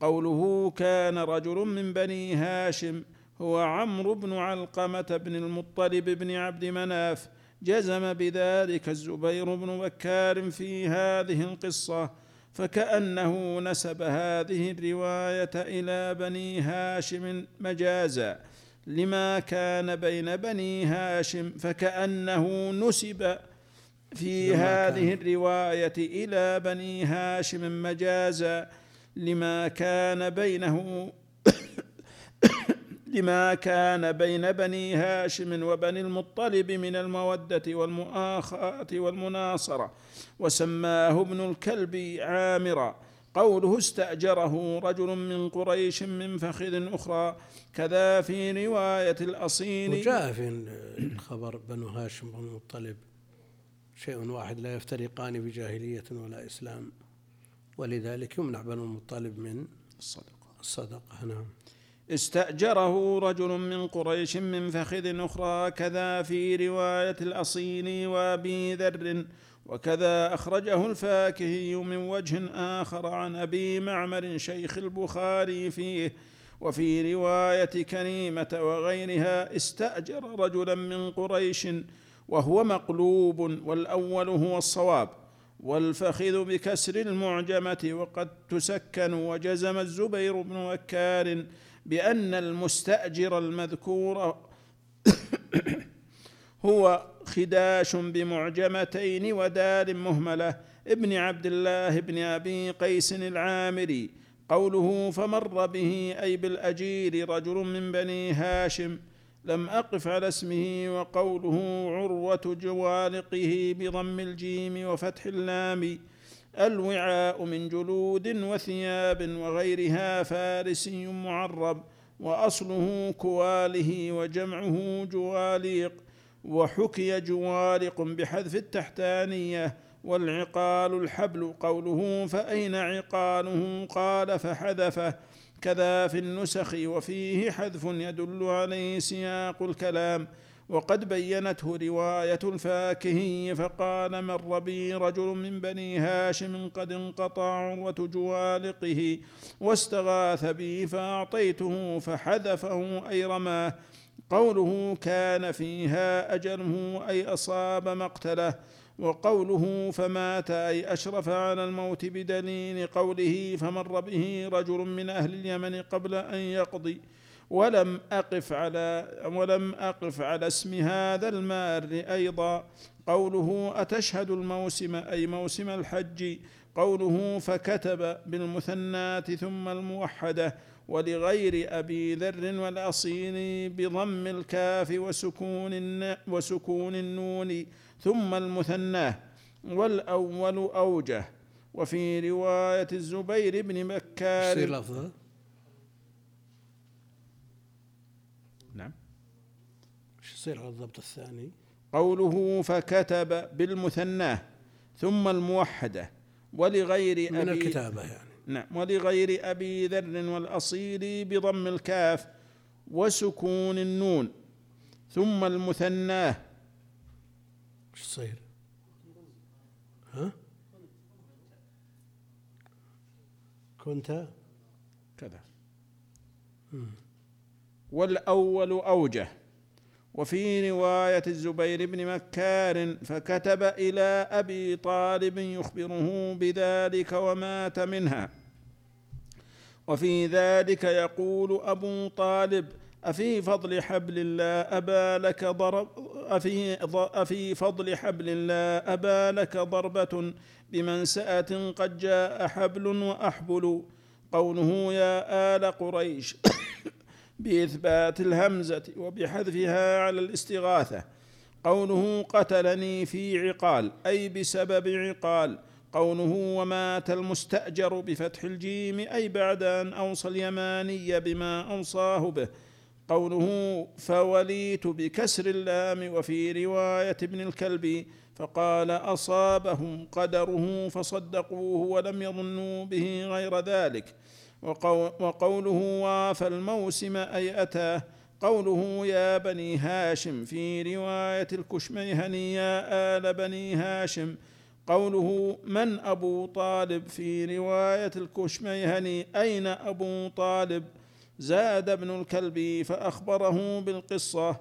قوله كان رجل من بني هاشم هو عمرو بن علقمة بن المطلب بن عبد مناف. جزم بذلك الزبير بن بكار في هذه القصة فكأنه نسب هذه الرواية إلى بني هاشم مجازا. لما كان بين بني هاشم فكأنه نسب في هذه كان. الرواية إلى بني هاشم مجازا لما كان بينه لما كان بين بني هاشم وبني المطلب من المودة والمؤاخاة والمناصرة وسماه ابن الكلب عامرا. قوله استأجره رجل من قريش من فخذ أخرى كذا في رواية الأصيل. وجاء في الخبر بنو هاشم بن المطلب. شيء واحد لا يفترقان بجاهلية ولا إسلام ولذلك يمنع بنو المطلب من الصدقة. الصدقة. نعم. استأجره رجل من قريش من فخذ أخرى كذا في رواية الأصيل وأبي ذر وكذا أخرجه الفاكهي من وجه آخر عن أبي معمر شيخ البخاري فيه. وفي رواية كريمة وغيرها استأجر رجلا من قريش وهو مقلوب والأول هو الصواب والفخذ بكسر المعجمة وقد تسكن وجزم الزبير بن بكار بأن المستأجر المذكور هو خداش بمعجمتين ودال مهملة ابن عبد الله بن أبي قيس العامري قوله فمر به أي بالأجير رجل من بني هاشم لم أقف على اسمه وقوله عروة جوالقه بضم الجيم وفتح اللام الوعاء من جلود وثياب وغيرها فارسي معرب وأصله كواله وجمعه جواليق وحكي جوالق بحذف التحتانية والعقال الحبل قوله فأين عقاله؟ قال فحذفه. كذا في النسخ وفيه حذف يدل عليه سياق الكلام وقد بينته رواية الفاكهي فقال مر بي رجل من بني هاشم قد انقطع عروة جوالقه واستغاث بي فأعطيته فحذفه أي رماه قوله كان فيها أجله أي أصاب مقتله وقوله فمات أي أشرف على الموت بدليل قوله فمر به رجل من أهل اليمن قبل أن يقضي ولم أقف على ولم أقف على اسم هذا المار أيضا. قوله أتشهد الموسم أي موسم الحج؟ قوله فكتب بالمثنات ثم الموحدة ولغير أبي ذر والأصيل بضم الكاف وسكون وسكون النون. ثم المثناه والأول أوجه. وفي رواية الزبير بن يصير مكار لفظه نعم. إيش يصير على الضبط الثاني؟ قوله فكتب بالمثناه ثم الموحدة. ولغير من أبي الكتابة يعني. نعم. ولغير أبي ذر والأصيل بضم الكاف وسكون النون. ثم المثناه إيش يصير؟ ها؟ كنت؟ كذا. والأول أوجه. وفي رواية الزبير بن مكار فكتب إلى أبي طالب يخبره بذلك ومات منها. وفي ذلك يقول أبو طالب أفي فضل حبل الله أبا لك ضرب أفي, أفي فضل حبل الله أبا لك ضربة بمنسأة قد جاء حبل وأحبل. قوله يا آل قريش بإثبات الهمزة وبحذفها على الاستغاثة. قوله قتلني في عقال أي بسبب عقال. قوله ومات المستأجر بفتح الجيم أي بعد أن أوصى اليماني بما أوصاه به. قوله فوليت بكسر اللام وفي رواية ابن الكلبي فقال أصابهم قدره فصدقوه ولم يظنوا به غير ذلك. وقوله وافى الموسم أي أتاه قوله يا بني هاشم في رواية الكشميهني يا آل بني هاشم. قوله من أبو طالب في رواية الكشميهني أين أبو طالب؟ زاد ابن الكلبي فأخبره بالقصة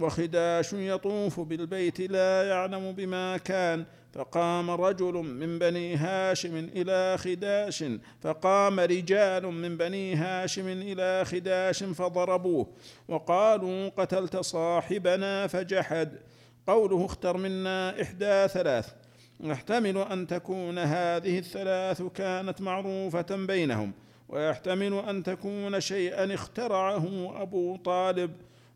وخداش يطوف بالبيت لا يعلم بما كان فقام رجل من بني هاشم إلى خداش فقام رجال من بني هاشم إلى خداش فضربوه وقالوا قتلت صاحبنا فجحد قوله اختر منا إحدى ثلاث يحتمل أن تكون هذه الثلاث كانت معروفة بينهم. ويحتمل أن تكون شيئا اخترعه أبو طالب.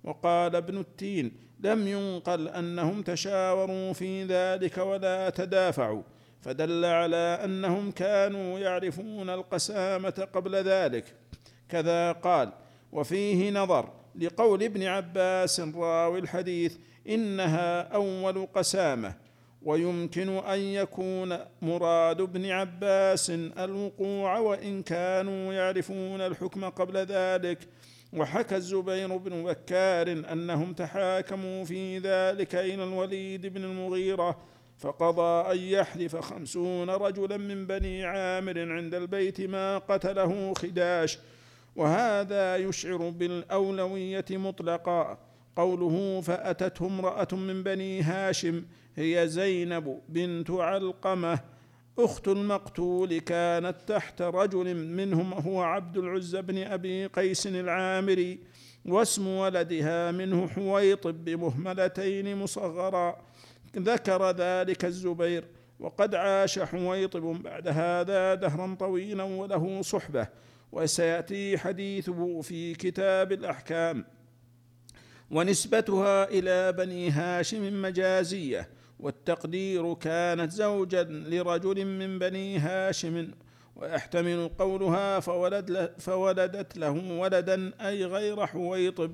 وقال ابن التين لم ينقل أنهم تشاوروا في ذلك ولا تدافعوا فدل على أنهم كانوا يعرفون القسامة قبل ذلك. كذا قال وفيه نظر لقول ابن عباس راوي الحديث إنها أول قسامة. ويمكن أن يكون مراد ابن عباس الوقوع وإن كانوا يعرفون الحكم قبل ذلك. وحكى الزبير بن بكار أنهم تحاكموا في ذلك إلى الوليد بن المغيرة فقضى أن يحلف خمسون رجلا من بني عامر عند البيت ما قتله خداش. وهذا يشعر بالأولوية مطلقا. قوله فأتته امرأة من بني هاشم هي زينب بنت علقمة أخت المقتول كانت تحت رجل منهم هو عبد العزى بن أبي قيس العامري واسم ولدها منه حويطب بمهملتين مصغرا. ذكر ذلك الزبير وقد عاش حويطب بعد هذا دهرا طويلا وله صحبة. وسيأتي حديثه في كتاب الأحكام. ونسبتها إلى بني هاشم مجازية. والتقدير كانت زوجا لرجل من بني هاشم ويحتمل قولها فولد فولدت له ولدا أي غير حويطب.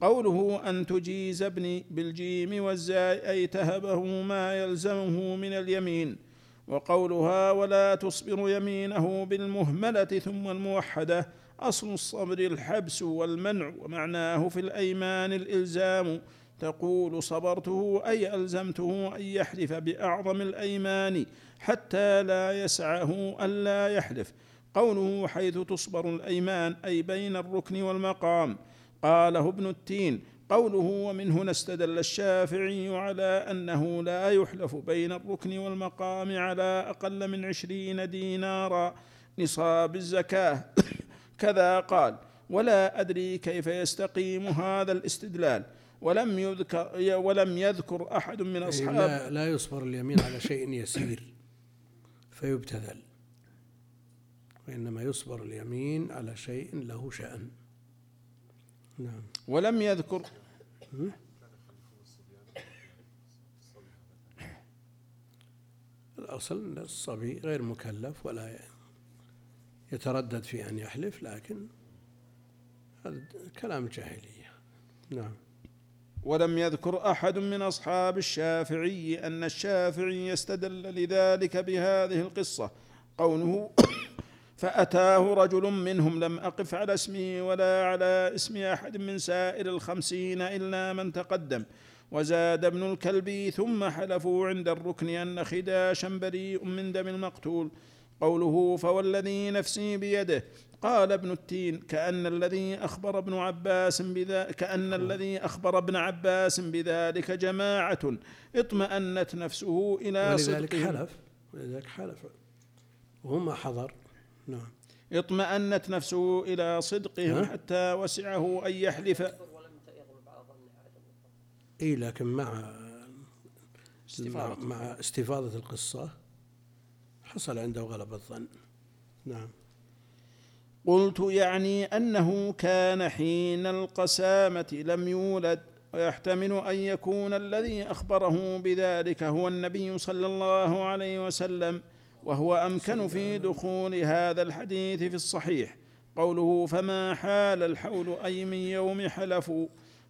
قوله أن تجيز ابني بالجيم والزاي أي تهبه ما يلزمه من اليمين. وقولها ولا تصبر يمينه بالمهملة ثم الموحدة. أصل الصبر الحبس والمنع ومعناه في الأيمان الإلزام. تقول صبرته أي ألزمته أن يحلف بأعظم الأيمان حتى لا يسعه الا يحلف. قوله حيث تصبر الأيمان أي بين الركن والمقام. قاله ابن التين. قوله ومن هنا استدل الشافعي على أنه لا يحلف بين الركن والمقام على أقل من عشرين دينارا نصاب الزكاة. كذا قال. ولا أدري كيف يستقيم هذا الاستدلال. ولم يذكر ولم يذكر أحد من أصحاب لا, لا يصبر اليمين على شيء يسير فيبتذل. وإنما يصبر اليمين على شيء له شأن. نعم. ولم يذكر الأصل الصبي غير مكلف ولا يتردد في أن يحلف لكن هذا كلام الجاهلية نعم. ولم يذكر أحد من أصحاب الشافعي أن الشافعي يستدل لذلك بهذه القصة. قوله فأتاه رجل منهم لم أقف على اسمه ولا على اسم أحد من سائر الخمسين إلا من تقدم. وزاد ابن الكلبي ثم حلفوا عند الركن أن خداشا بريء من دم المقتول. قوله فوالذي نفسي بيده قال ابن التين كأن الذي أخبر ابن عباس بذلك كأن الذي أخبر ابن عباس بذلك جماعة. اطمأنت نفسه إلى ولذلك صدقهم حلف ولذلك حلف. وهو ما حضر. نعم. اطمأنت نفسه إلى صدقهم؟ حتى وسعه أن يحلف. إي لكن مع استفاضة. مع استفاضة القصة حصل عنده غلبة الظن. نعم. قلت يعني أنه كان حين القسامة لم يولد ويحتمل أن يكون الذي أخبره بذلك هو النبي صلى الله عليه وسلم وهو أمكن في دخول هذا الحديث في الصحيح. قوله فما حال الحول أي من يوم حلفوا.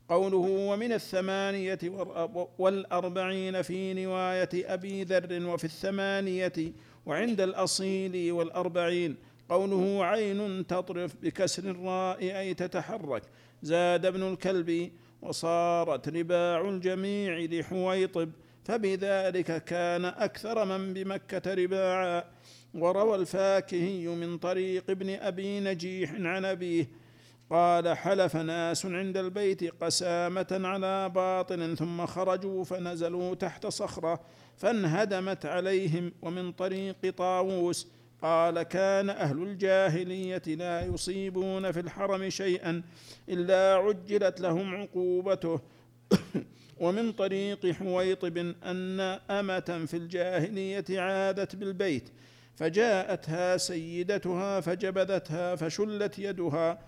قوله ومن الثمانية والأرب- والأربعين في رواية أبي ذر وفي الثمانية وعند الأصيل والأربعين. قوله عين تطرف بكسر الراء أي تتحرك. زاد ابن الكلب وصارت رباع الجميع لحويطب فبذلك كان أكثر من بمكة رباعا. وروى الفاكهي من طريق ابن أبي نجيح عن أبيه قال حلف ناس عند البيت قسامة على باطل ثم خرجوا فنزلوا تحت صخرة فانهدمت عليهم ومن طريق طاووس قال كان أهل الجاهلية لا يصيبون في الحرم شيئا إلا عجلت لهم عقوبته. ومن طريق حويطب أن أمة في الجاهلية عادت بالبيت فجاءتها سيدتها فجبذتها فشلت يدها.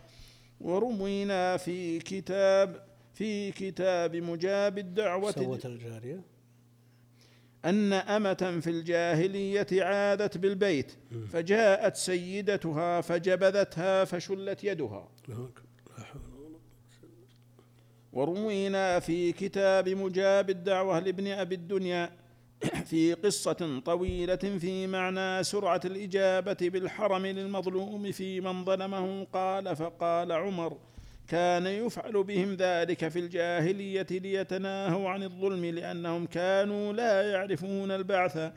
وروينا في كتاب في كتاب مجاب الدعوة سوت الجارية. أن أمة في الجاهلية عادت بالبيت فجاءت سيدتها فجبذتها فشلت يدها. وروينا في كتاب مجاب الدعوة لابن أبي الدنيا في قصة طويلة في معنى سرعة الإجابة بالحرم للمظلوم في من ظلمه قال فقال عمر كان يفعل بهم ذلك في الجاهلية ليتناهوا عن الظلم لأنهم كانوا لا يعرفون البعث.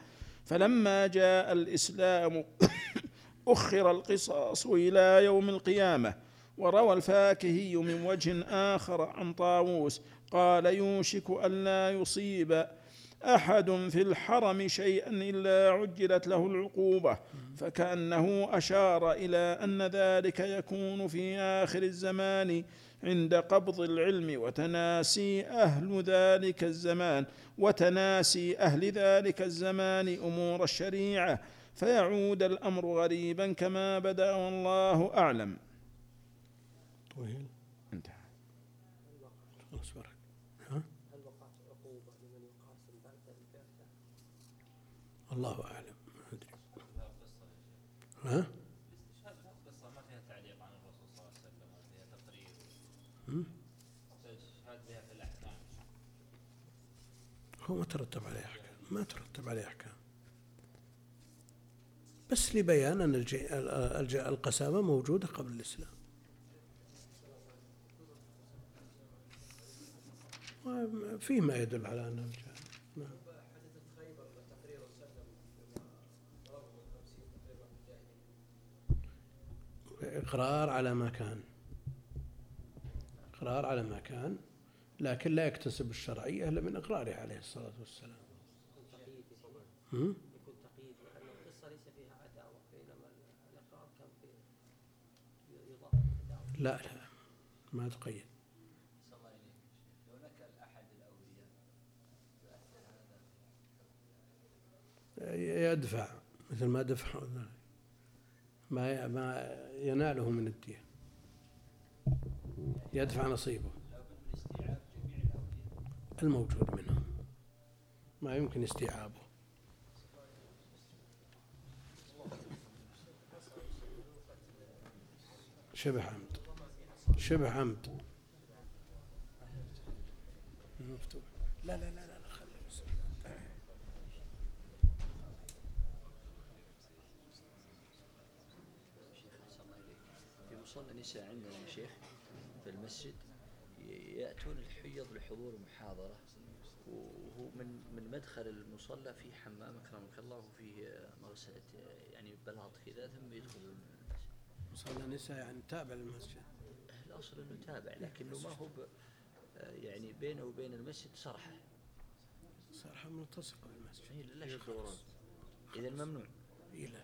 فلما جاء الإسلام أخر القصاص إلى يوم القيامة وروى الفاكهي من وجه آخر عن طاووس قال يوشك ألا يصيب أحد في الحرم شيئا إلا عجلت له العقوبة فكأنه أشار إلى أن ذلك يكون في آخر الزمان عند قبض العلم وتناسي أهل ذلك الزمان وتناسي أهل ذلك الزمان أمور الشريعة فيعود الأمر غريبا كما بدأ والله أعلم. الله أعلم. ما أدري. ها؟ هو ما ترتب عليه أحكام. ما ترتب عليه أحكام. بس لبيان أن الج- ال- الج- القسامة موجودة قبل الإسلام. فيه ما يدل على أنه جاء نعم. إقرار على ما كان. إقرار على ما كان لكن لا يكتسب الشرعية إلا من إقراره عليه الصلاة والسلام. يكون تقييد لأن القصة ليس فيها عداوة بينما الإقرار يضاف لا لا ما تقيد. يدفع مثل ما دفع ما ما يناله من الدين. يدفع نصيبه. الموجود منهم. ما يمكن استيعابه. شبه عمد. شبه عمد. مفتوح لا لا لا لا, لا خليه بس. صلى الله عليك في مصلى النساء عندنا يا شيخ في المسجد؟ يأتون الحيض لحضور محاضرة وهو من من مدخل المصلى في حمام أكرمك الله وفيه مغسلة يعني بلاط كذا ثم يدخلون المسجد. صلى النساء يعني تابع للمسجد؟ الأصل أنه تابع لكنه ما هو يعني بينه وبين المسجد صرحة. صراحة ملتصقة بالمسجد. لا شك إذا ممنوع. إيه لا.